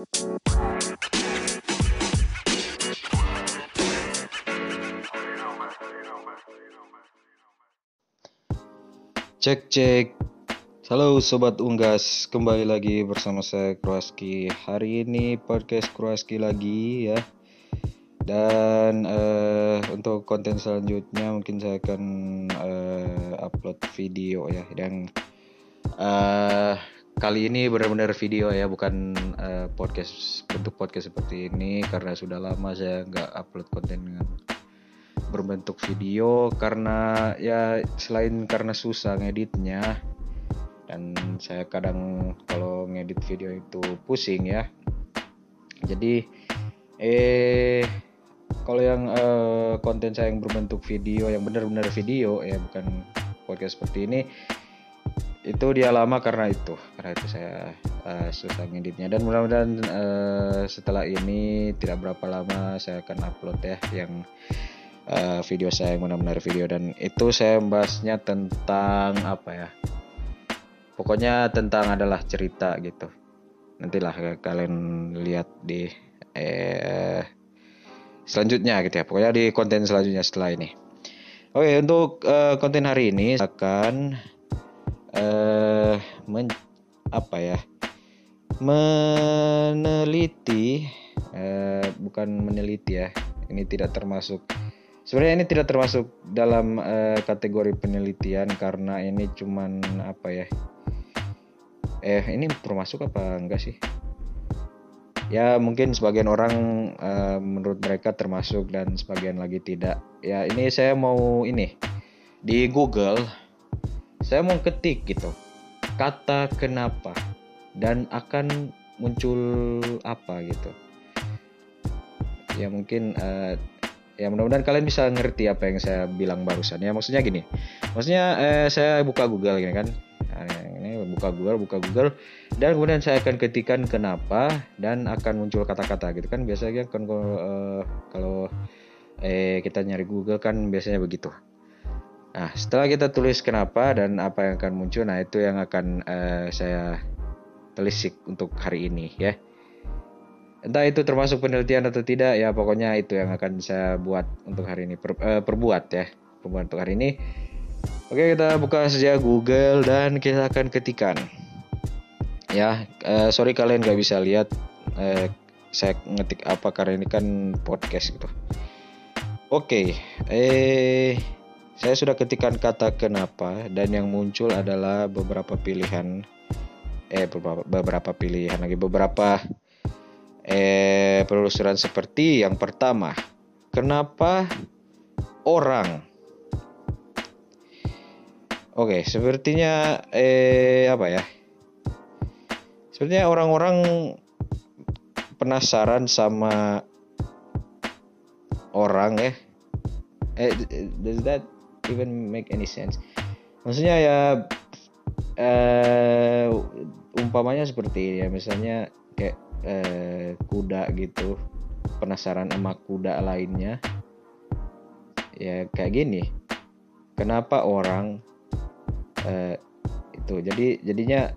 Cek cek. Halo sobat Unggas, kembali lagi bersama saya Kroaski. Hari ini podcast Kroaski lagi ya. Dan uh, untuk konten selanjutnya mungkin saya akan uh, upload video ya. Dan uh, kali ini benar-benar video ya, bukan uh, podcast bentuk podcast seperti ini. Karena sudah lama saya nggak upload konten dengan berbentuk video. Karena ya selain karena susah ngeditnya dan saya kadang kalau ngedit video itu pusing ya. Jadi eh kalau yang eh, konten saya yang berbentuk video yang benar-benar video ya bukan podcast seperti ini itu dia lama karena itu karena itu saya uh, susah ngeditnya. Dan mudah-mudahan uh, setelah ini tidak berapa lama saya akan upload ya yang uh, video saya yang benar-benar video. Dan itu saya membahasnya tentang apa ya? Pokoknya tentang adalah cerita gitu. Nantilah kalian lihat di eh, selanjutnya gitu ya. Pokoknya di konten selanjutnya setelah ini. Oke untuk uh, konten hari ini akan uh, men, apa ya meneliti uh, bukan meneliti ya ini tidak termasuk Sebenarnya ini tidak termasuk dalam uh, kategori penelitian karena ini cuman apa ya? Eh ini termasuk apa enggak sih? Ya mungkin sebagian orang uh, menurut mereka termasuk dan sebagian lagi tidak. Ya ini saya mau ini di Google saya mau ketik gitu. Kata kenapa? Dan akan muncul apa gitu. Ya mungkin uh, ya mudah-mudahan kalian bisa ngerti apa yang saya bilang barusan. Ya maksudnya gini. Maksudnya eh, saya buka Google gini kan. Nah, ini buka Google buka Google. Dan kemudian saya akan ketikkan kenapa dan akan muncul kata-kata gitu kan. Biasanya kan kalau, uh, kalau eh kita nyari Google kan biasanya begitu nah setelah kita tulis kenapa dan apa yang akan muncul nah itu yang akan uh, saya telisik untuk hari ini ya. Entah itu termasuk penelitian atau tidak ya pokoknya itu yang akan saya buat untuk hari ini per, uh, perbuat ya perbuat untuk hari ini. Oke kita buka saja Google dan kita akan ketikkan ya uh, sorry kalian nggak bisa lihat uh, saya ngetik apa karena ini kan podcast gitu. Oke eh saya sudah ketikkan kata kenapa dan yang muncul adalah beberapa pilihan eh beberapa, beberapa pilihan lagi beberapa eh, penelusuran seperti yang pertama, kenapa orang Oke, sepertinya eh apa ya? Sepertinya orang-orang penasaran sama orang ya. Eh, does that even make any sense? Maksudnya ya eh umpamanya seperti ya. Misalnya kayak eh, kuda gitu. Penasaran sama kuda lainnya. Ya kayak gini. Kenapa orang eh, itu? Jadi jadinya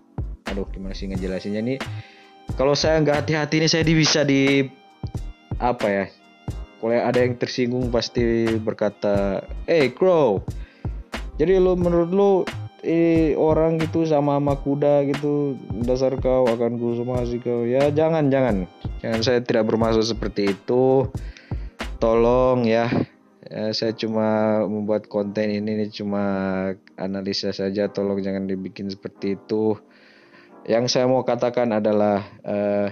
aduh gimana sih ngejelasinnya nih? Kalau saya nggak hati-hati ini saya bisa di apa ya kalau ada yang tersinggung pasti berkata eh hey, crow. Jadi lo menurut lo eh orang gitu sama sama kuda gitu dasar kau akan ku sih kau. Ya jangan jangan. Jangan saya tidak bermaksud seperti itu. Tolong ya, ya saya cuma membuat konten ini, ini cuma analisa saja. Tolong jangan dibikin seperti itu. Yang saya mau katakan adalah uh,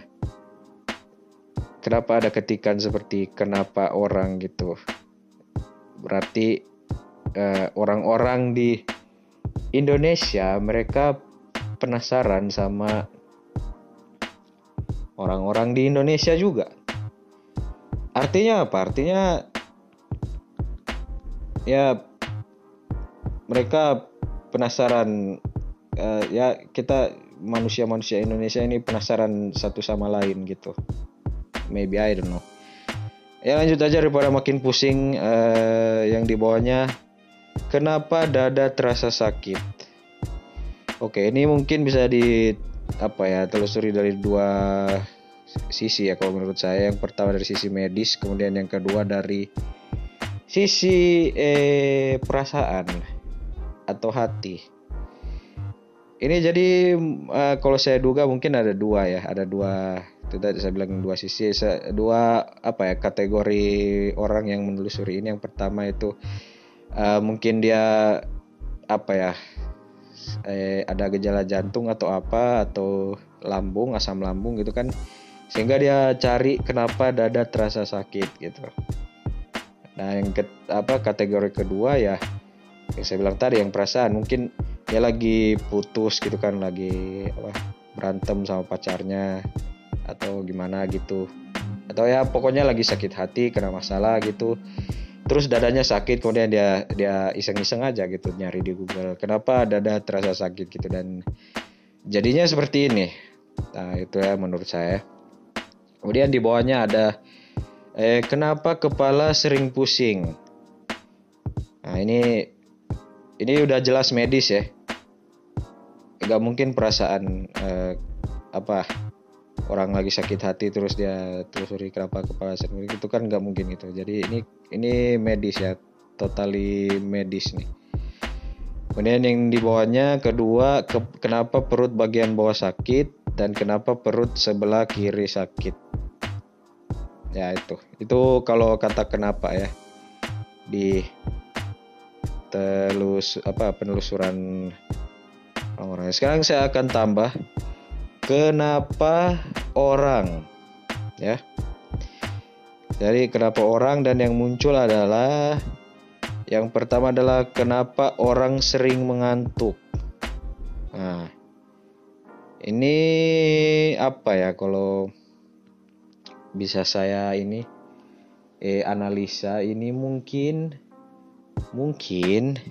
kenapa ada ketikan seperti kenapa orang gitu berarti eh, orang-orang di Indonesia mereka penasaran sama orang-orang di Indonesia juga. Artinya apa? Artinya ya mereka penasaran uh, ya kita manusia-manusia Indonesia ini penasaran satu sama lain gitu. Maybe I don't know. Ya lanjut aja daripada makin pusing uh, yang di bawahnya Kenapa dada terasa sakit? Oke, ini mungkin bisa di apa ya telusuri dari dua sisi ya kalau menurut saya yang pertama dari sisi medis kemudian yang kedua dari sisi eh, perasaan atau hati ini jadi uh, kalau saya duga mungkin ada dua ya ada dua tidak saya bilang dua sisi dua apa ya kategori orang yang menelusuri ini. Yang pertama itu uh, mungkin dia apa ya eh, ada gejala jantung atau apa atau lambung asam lambung gitu kan. Sehingga dia cari kenapa dada terasa sakit gitu. Nah yang ke, apa kategori kedua ya yang saya bilang tadi yang perasaan. Mungkin dia lagi putus gitu kan lagi apa berantem sama pacarnya atau gimana gitu. Atau ya pokoknya lagi sakit hati kena masalah gitu. Terus dadanya sakit kemudian dia dia iseng-iseng aja gitu nyari di Google. Kenapa dada terasa sakit gitu? Dan jadinya seperti ini. Nah itu ya menurut saya. Kemudian di bawahnya ada eh kenapa kepala sering pusing? Nah ini ini udah jelas medis ya. Nggak mungkin perasaan eh, apa orang lagi sakit hati terus dia telusuri kenapa kepala sering itu kan nggak mungkin itu jadi ini ini medis ya totally medis nih. Kemudian yang di bawahnya kedua ke, kenapa perut bagian bawah sakit dan kenapa perut sebelah kiri sakit? Ya itu. Itu kalau kata kenapa ya di telus apa penelusuran orang sekarang saya akan tambah kenapa orang ya. Jadi kenapa orang dan yang muncul adalah yang pertama adalah kenapa orang sering mengantuk. Nah ini apa ya kalau bisa saya ini eh analisa ini mungkin mungkin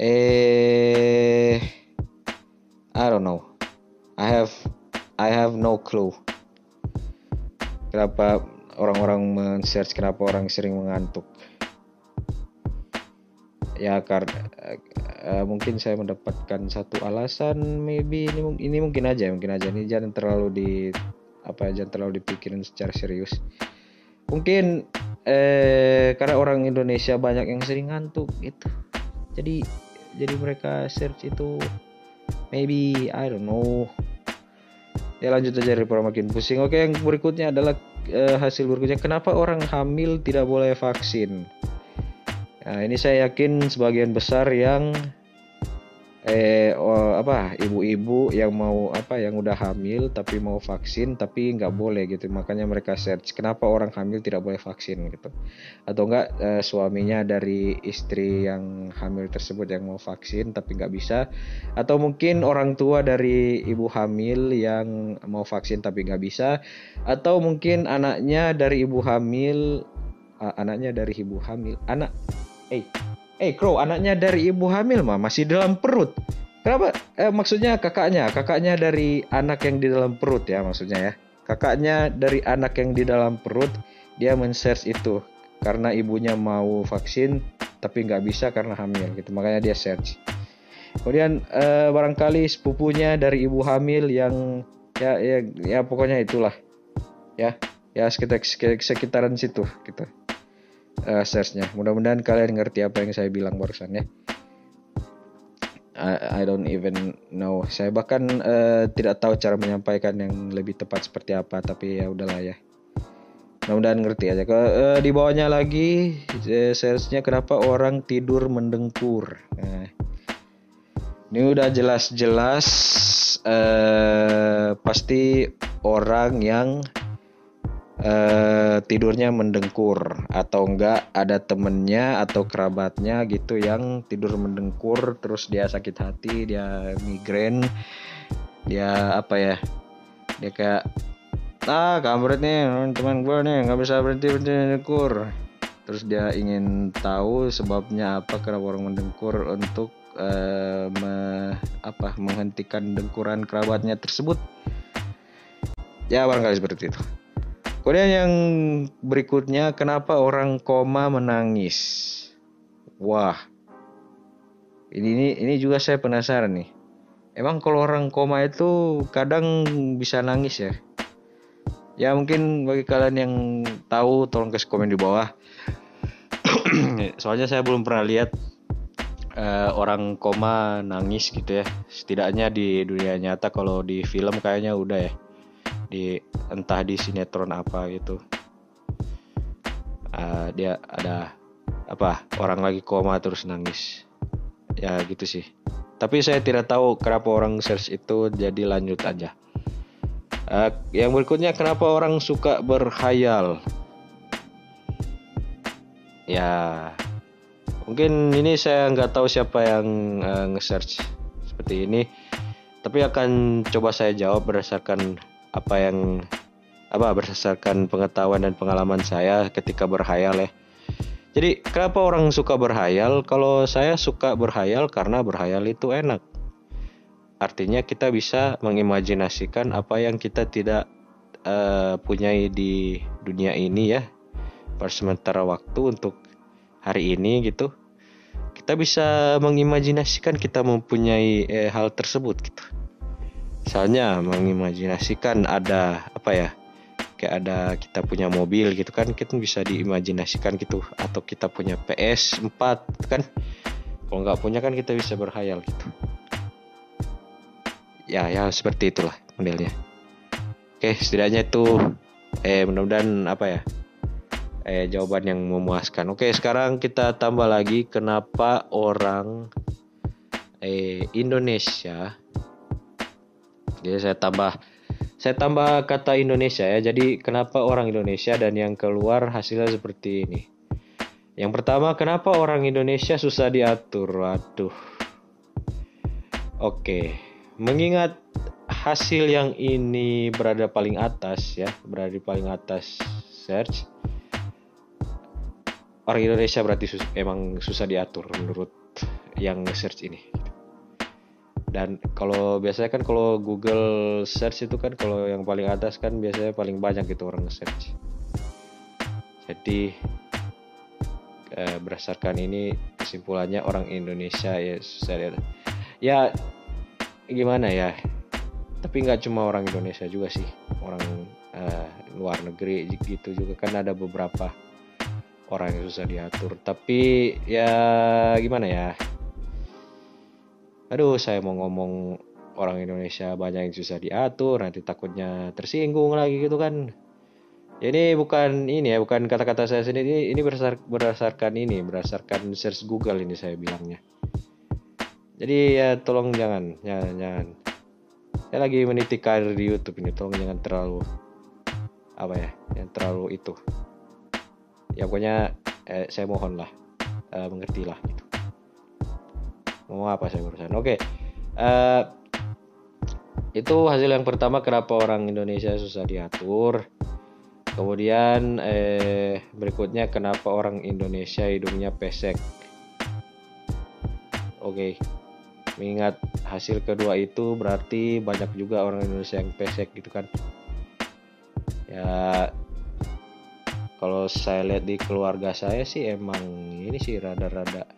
eh I don't know. I have I have no clue. Kenapa orang-orang men-search kenapa orang sering mengantuk? Ya karena uh, mungkin saya mendapatkan satu alasan maybe ini ini mungkin aja mungkin aja ini jangan terlalu di apa jangan terlalu dipikirin secara serius. Mungkin eh karena orang Indonesia banyak yang sering ngantuk gitu. Jadi jadi mereka search itu maybe I don't know ya lanjut aja daripada makin pusing. Oke yang berikutnya adalah uh, hasil berikutnya. Kenapa orang hamil tidak boleh vaksin? Nah ini saya yakin sebagian besar yang eh oh, apa ibu-ibu yang mau apa yang udah hamil tapi mau vaksin tapi nggak boleh gitu. Makanya mereka search kenapa orang hamil tidak boleh vaksin gitu. Atau enggak eh, suaminya dari istri yang hamil tersebut yang mau vaksin tapi nggak bisa. Atau mungkin orang tua dari ibu hamil yang mau vaksin tapi nggak bisa. Atau mungkin anaknya dari ibu hamil uh, anaknya dari ibu hamil anak eh Eh, Crow, anaknya dari ibu hamil mah masih dalam perut. Kenapa? Eh, maksudnya kakaknya, kakaknya dari anak yang di dalam perut ya maksudnya ya. Kakaknya dari anak yang di dalam perut, dia men-search itu karena ibunya mau vaksin tapi nggak bisa karena hamil gitu. Makanya dia search. Kemudian eh, barangkali sepupunya dari ibu hamil yang ya ya ya pokoknya itulah ya ya sekitar sekitaran situ gitu uh, searchnya. Mudah-mudahan kalian ngerti apa yang saya bilang barusan ya. I, I don't even know. Saya bahkan uh, tidak tahu cara menyampaikan yang lebih tepat seperti apa, tapi ya udahlah ya. Mudah-mudahan ngerti aja. Ke, uh, di bawahnya lagi uh, searchnya kenapa orang tidur mendengkur. Nah, ini udah jelas-jelas uh, pasti orang yang uh, tidurnya mendengkur atau enggak ada temennya atau kerabatnya gitu yang tidur mendengkur terus dia sakit hati dia migrain dia apa ya dia kayak ah kampret nih teman gue nih nggak bisa berhenti berhenti mendengkur. Terus dia ingin tahu sebabnya apa kenapa orang mendengkur untuk uh, me, apa menghentikan dengkuran kerabatnya tersebut. Ya barangkali seperti itu Kemudian yang berikutnya, kenapa orang koma menangis? Wah, ini ini, ini juga saya penasaran nih. Emang kalau orang koma itu kadang bisa nangis ya? ya mungkin bagi kalian yang tahu tolong kasih komen di bawah soalnya saya belum pernah lihat uh, orang koma nangis gitu ya setidaknya di dunia nyata kalau di film kayaknya udah ya di entah di sinetron apa gitu. Uh, dia ada apa orang lagi koma terus nangis. Ya gitu sih. Tapi saya tidak tahu kenapa orang search itu jadi lanjut aja. Uh, yang berikutnya kenapa orang suka berhayal? Ya, mungkin ini saya nggak tahu siapa yang uh, nge-search seperti ini, tapi akan coba saya jawab berdasarkan apa yang apa berdasarkan pengetahuan dan pengalaman saya ketika berhayal ya. Jadi kenapa orang suka berhayal? Kalau saya suka berhayal karena berhayal itu enak artinya kita bisa mengimajinasikan apa yang kita tidak uh, punyai di dunia ini ya per sementara waktu untuk hari ini gitu kita bisa mengimajinasikan kita mempunyai eh, hal tersebut gitu misalnya mengimajinasikan ada apa ya kayak ada kita punya mobil gitu kan kita bisa diimajinasikan gitu. Atau kita punya PS 4 kan? Kalau nggak punya kan kita bisa berhayal gitu. Ya ya seperti itulah modelnya. Oke setidaknya itu eh mudah-mudahan apa ya eh jawaban yang memuaskan. Oke sekarang kita tambah lagi kenapa orang eh Indonesia jadi saya tambah saya tambah kata Indonesia ya jadi kenapa orang Indonesia dan yang keluar hasilnya seperti ini yang pertama kenapa orang Indonesia susah diatur waduh oke Mengingat hasil yang ini berada paling atas ya, berada di paling atas search. Orang Indonesia berarti sus emang susah diatur menurut yang search ini. Dan kalau biasanya kan kalau Google search itu kan kalau yang paling atas kan biasanya paling banyak gitu orang search. Jadi eh, berdasarkan ini kesimpulannya orang Indonesia ya saya ya gimana ya? Tapi nggak cuma orang Indonesia juga sih. Orang uh, luar negeri gitu juga kan ada beberapa orang yang susah diatur. Tapi ya gimana ya aduh saya mau ngomong orang Indonesia banyak yang susah diatur nanti takutnya tersinggung lagi gitu kan. Ini bukan ini ya bukan kata-kata saya sendiri ini berdasar, berdasarkan ini berdasarkan search Google ini saya bilangnya. Jadi ya tolong jangan jangan jangan. Saya lagi meniti karir di YouTube ini tolong jangan terlalu apa ya yang terlalu itu. Ya pokoknya eh, saya mohon lah eh, mengertilah gitu mau apa saya urusan oke. Okay. eh, itu hasil yang pertama kenapa orang Indonesia susah diatur. Kemudian eh, berikutnya kenapa orang Indonesia hidungnya pesek. Oke. Okay mengingat hasil kedua itu berarti banyak juga orang Indonesia yang pesek gitu kan. Ya kalau saya lihat di keluarga saya sih emang ini sih rada-rada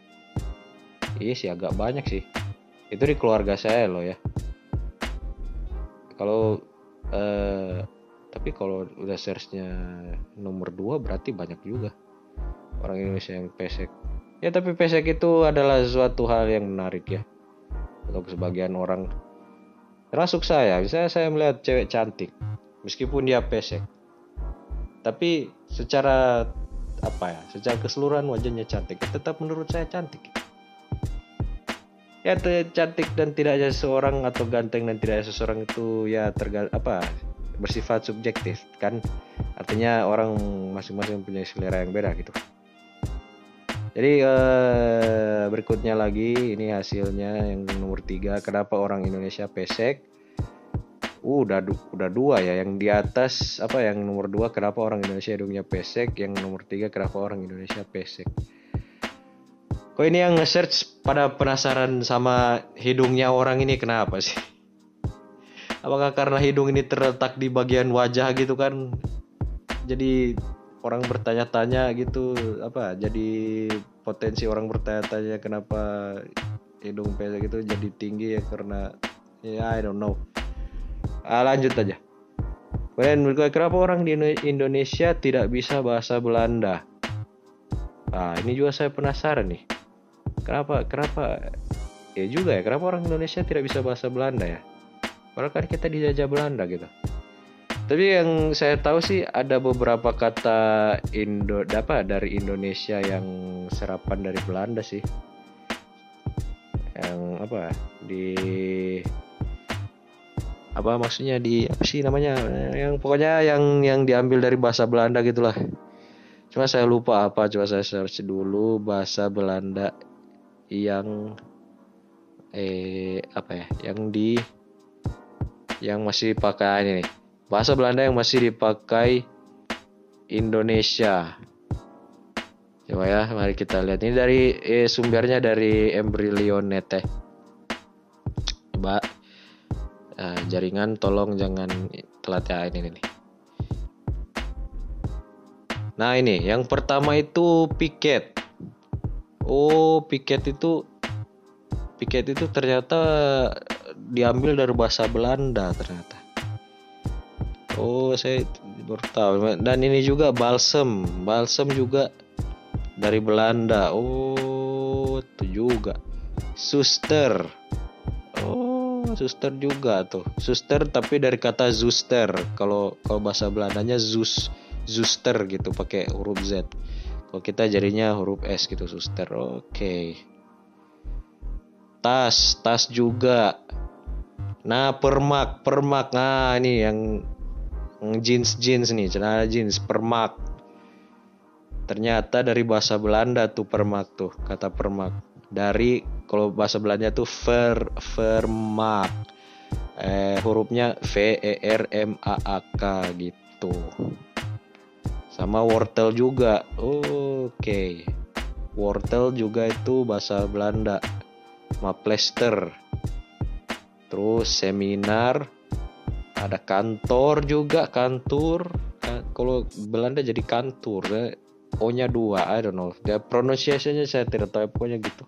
iya sih agak banyak sih. Itu di keluarga saya loh ya. Kalau eh, tapi kalau udah searchnya nomor 2 berarti banyak juga orang Indonesia yang pesek. Ya tapi pesek itu adalah suatu hal yang menarik ya. Untuk sebagian orang. Termasuk saya. Misalnya saya melihat cewek cantik meskipun dia pesek. Tapi secara apa ya secara keseluruhan wajahnya cantik. Tetap menurut saya cantik ya cantik dan tidak ada seseorang atau ganteng dan tidak ada seseorang itu ya tergal apa bersifat subjektif kan artinya orang masing-masing punya selera yang beda gitu jadi eh, berikutnya lagi ini hasilnya yang nomor tiga. Kenapa orang Indonesia pesek? Uh, udah udah dua ya. Yang di atas apa yang nomor dua? Kenapa orang Indonesia hidungnya pesek? Yang nomor tiga kenapa orang Indonesia pesek? Kok ini yang nge-search pada penasaran sama hidungnya orang ini kenapa sih? Apakah karena hidung ini terletak di bagian wajah gitu kan? Jadi orang bertanya-tanya gitu apa jadi potensi orang bertanya-tanya kenapa hidung pesek itu jadi tinggi ya karena ya I don't know ah, lanjut aja Kemudian kenapa orang di Indonesia tidak bisa bahasa Belanda? Nah, ini juga saya penasaran nih. Kenapa? Kenapa? Ya juga ya. Kenapa orang Indonesia tidak bisa bahasa Belanda ya? Padahal kan kita dijajah Belanda gitu. Tapi yang saya tahu sih ada beberapa kata Indo apa dari Indonesia yang serapan dari Belanda sih. Yang apa di apa maksudnya di apa sih namanya yang pokoknya yang yang diambil dari bahasa Belanda gitulah. Cuma saya lupa apa coba saya search dulu bahasa Belanda yang eh apa ya yang di yang masih pakai ini nih Bahasa Belanda yang masih dipakai Indonesia. Coba ya, mari kita lihat. Ini dari eh, sumbernya dari Embryolionet ya. Coba uh, jaringan tolong jangan telat ya ini nih. Nah ini yang pertama itu piket. Oh piket itu piket itu ternyata diambil dari bahasa Belanda ternyata. Oh, saya baru tahu. Dan ini juga balsem. Balsem juga dari Belanda. Oh, itu juga. Suster. Oh, suster juga tuh. Suster tapi dari kata zuster. Kalau kalau bahasa Belandanya zus zuster gitu pakai huruf Z. Kalau kita jadinya huruf S gitu suster. Oke. Okay. Tas, tas juga. Nah, permak, permak. Nah, ini yang jeans jeans nih celana jeans permak ternyata dari bahasa Belanda tuh permak tuh kata permak dari kalau bahasa Belanda tuh ver vermak eh, hurufnya V E R M A A K gitu sama wortel juga. Oke. Okay. wortel juga itu bahasa Belanda. Maplester terus seminar. Ada kantor juga kantor kalau Belanda jadi kantor ya. O nya dua I don't know. Dia pronunciationnya saya tidak tahu pokoknya gitu.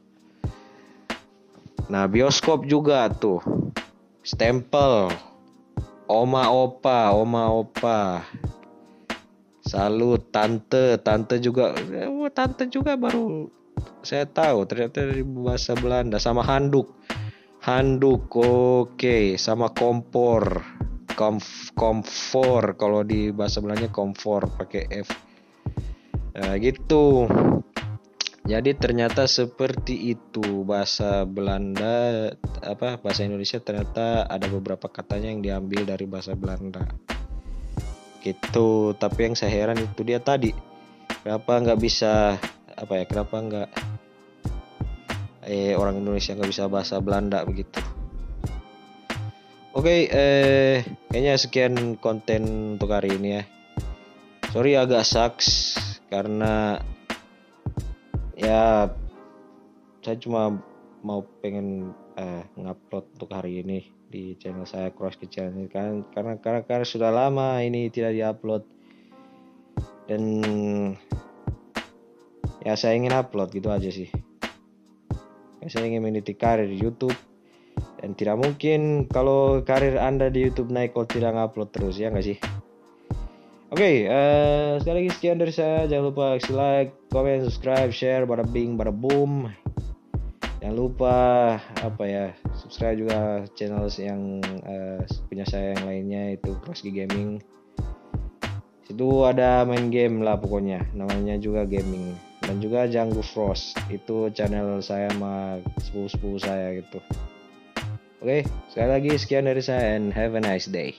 Nah bioskop juga tuh. Stempel. Oma opa oma opa salut tante. Tante juga oh, tante juga baru saya tahu ternyata dari bahasa Belanda sama handuk. Handuk oke okay. sama kompor. Komf komfor kalau di bahasa Belanda komfor pakai F. Nah, gitu. Jadi ternyata seperti itu bahasa Belanda apa bahasa Indonesia ternyata ada beberapa katanya yang diambil dari bahasa Belanda gitu. Tapi yang saya heran itu dia tadi kenapa nggak bisa apa ya kenapa nggak eh orang Indonesia nggak bisa bahasa Belanda begitu? Oke, okay, eh, kayaknya sekian konten untuk hari ini ya. Sorry agak sucks karena ya saya cuma mau pengen eh, ngupload untuk hari ini di channel saya Cross Kitchen ini kan karena karena karena sudah lama ini tidak diupload dan ya saya ingin upload gitu aja sih. Ya, saya ingin meniti karir di YouTube dan tidak mungkin kalau karir Anda di YouTube naik kalau tidak ngupload terus ya nggak sih? Oke, okay, uh, eh, sekali lagi sekian dari saya. Jangan lupa like, comment, subscribe, share, bada bing, bada boom. Jangan lupa apa ya, subscribe juga channel yang uh, punya saya yang lainnya itu Crossgi Gaming. Situ ada main game lah pokoknya, namanya juga gaming. Dan juga Janggu Frost, itu channel saya sama sepupu-sepupu saya gitu. Oke, sekali lagi sekian dari saya and have a nice day.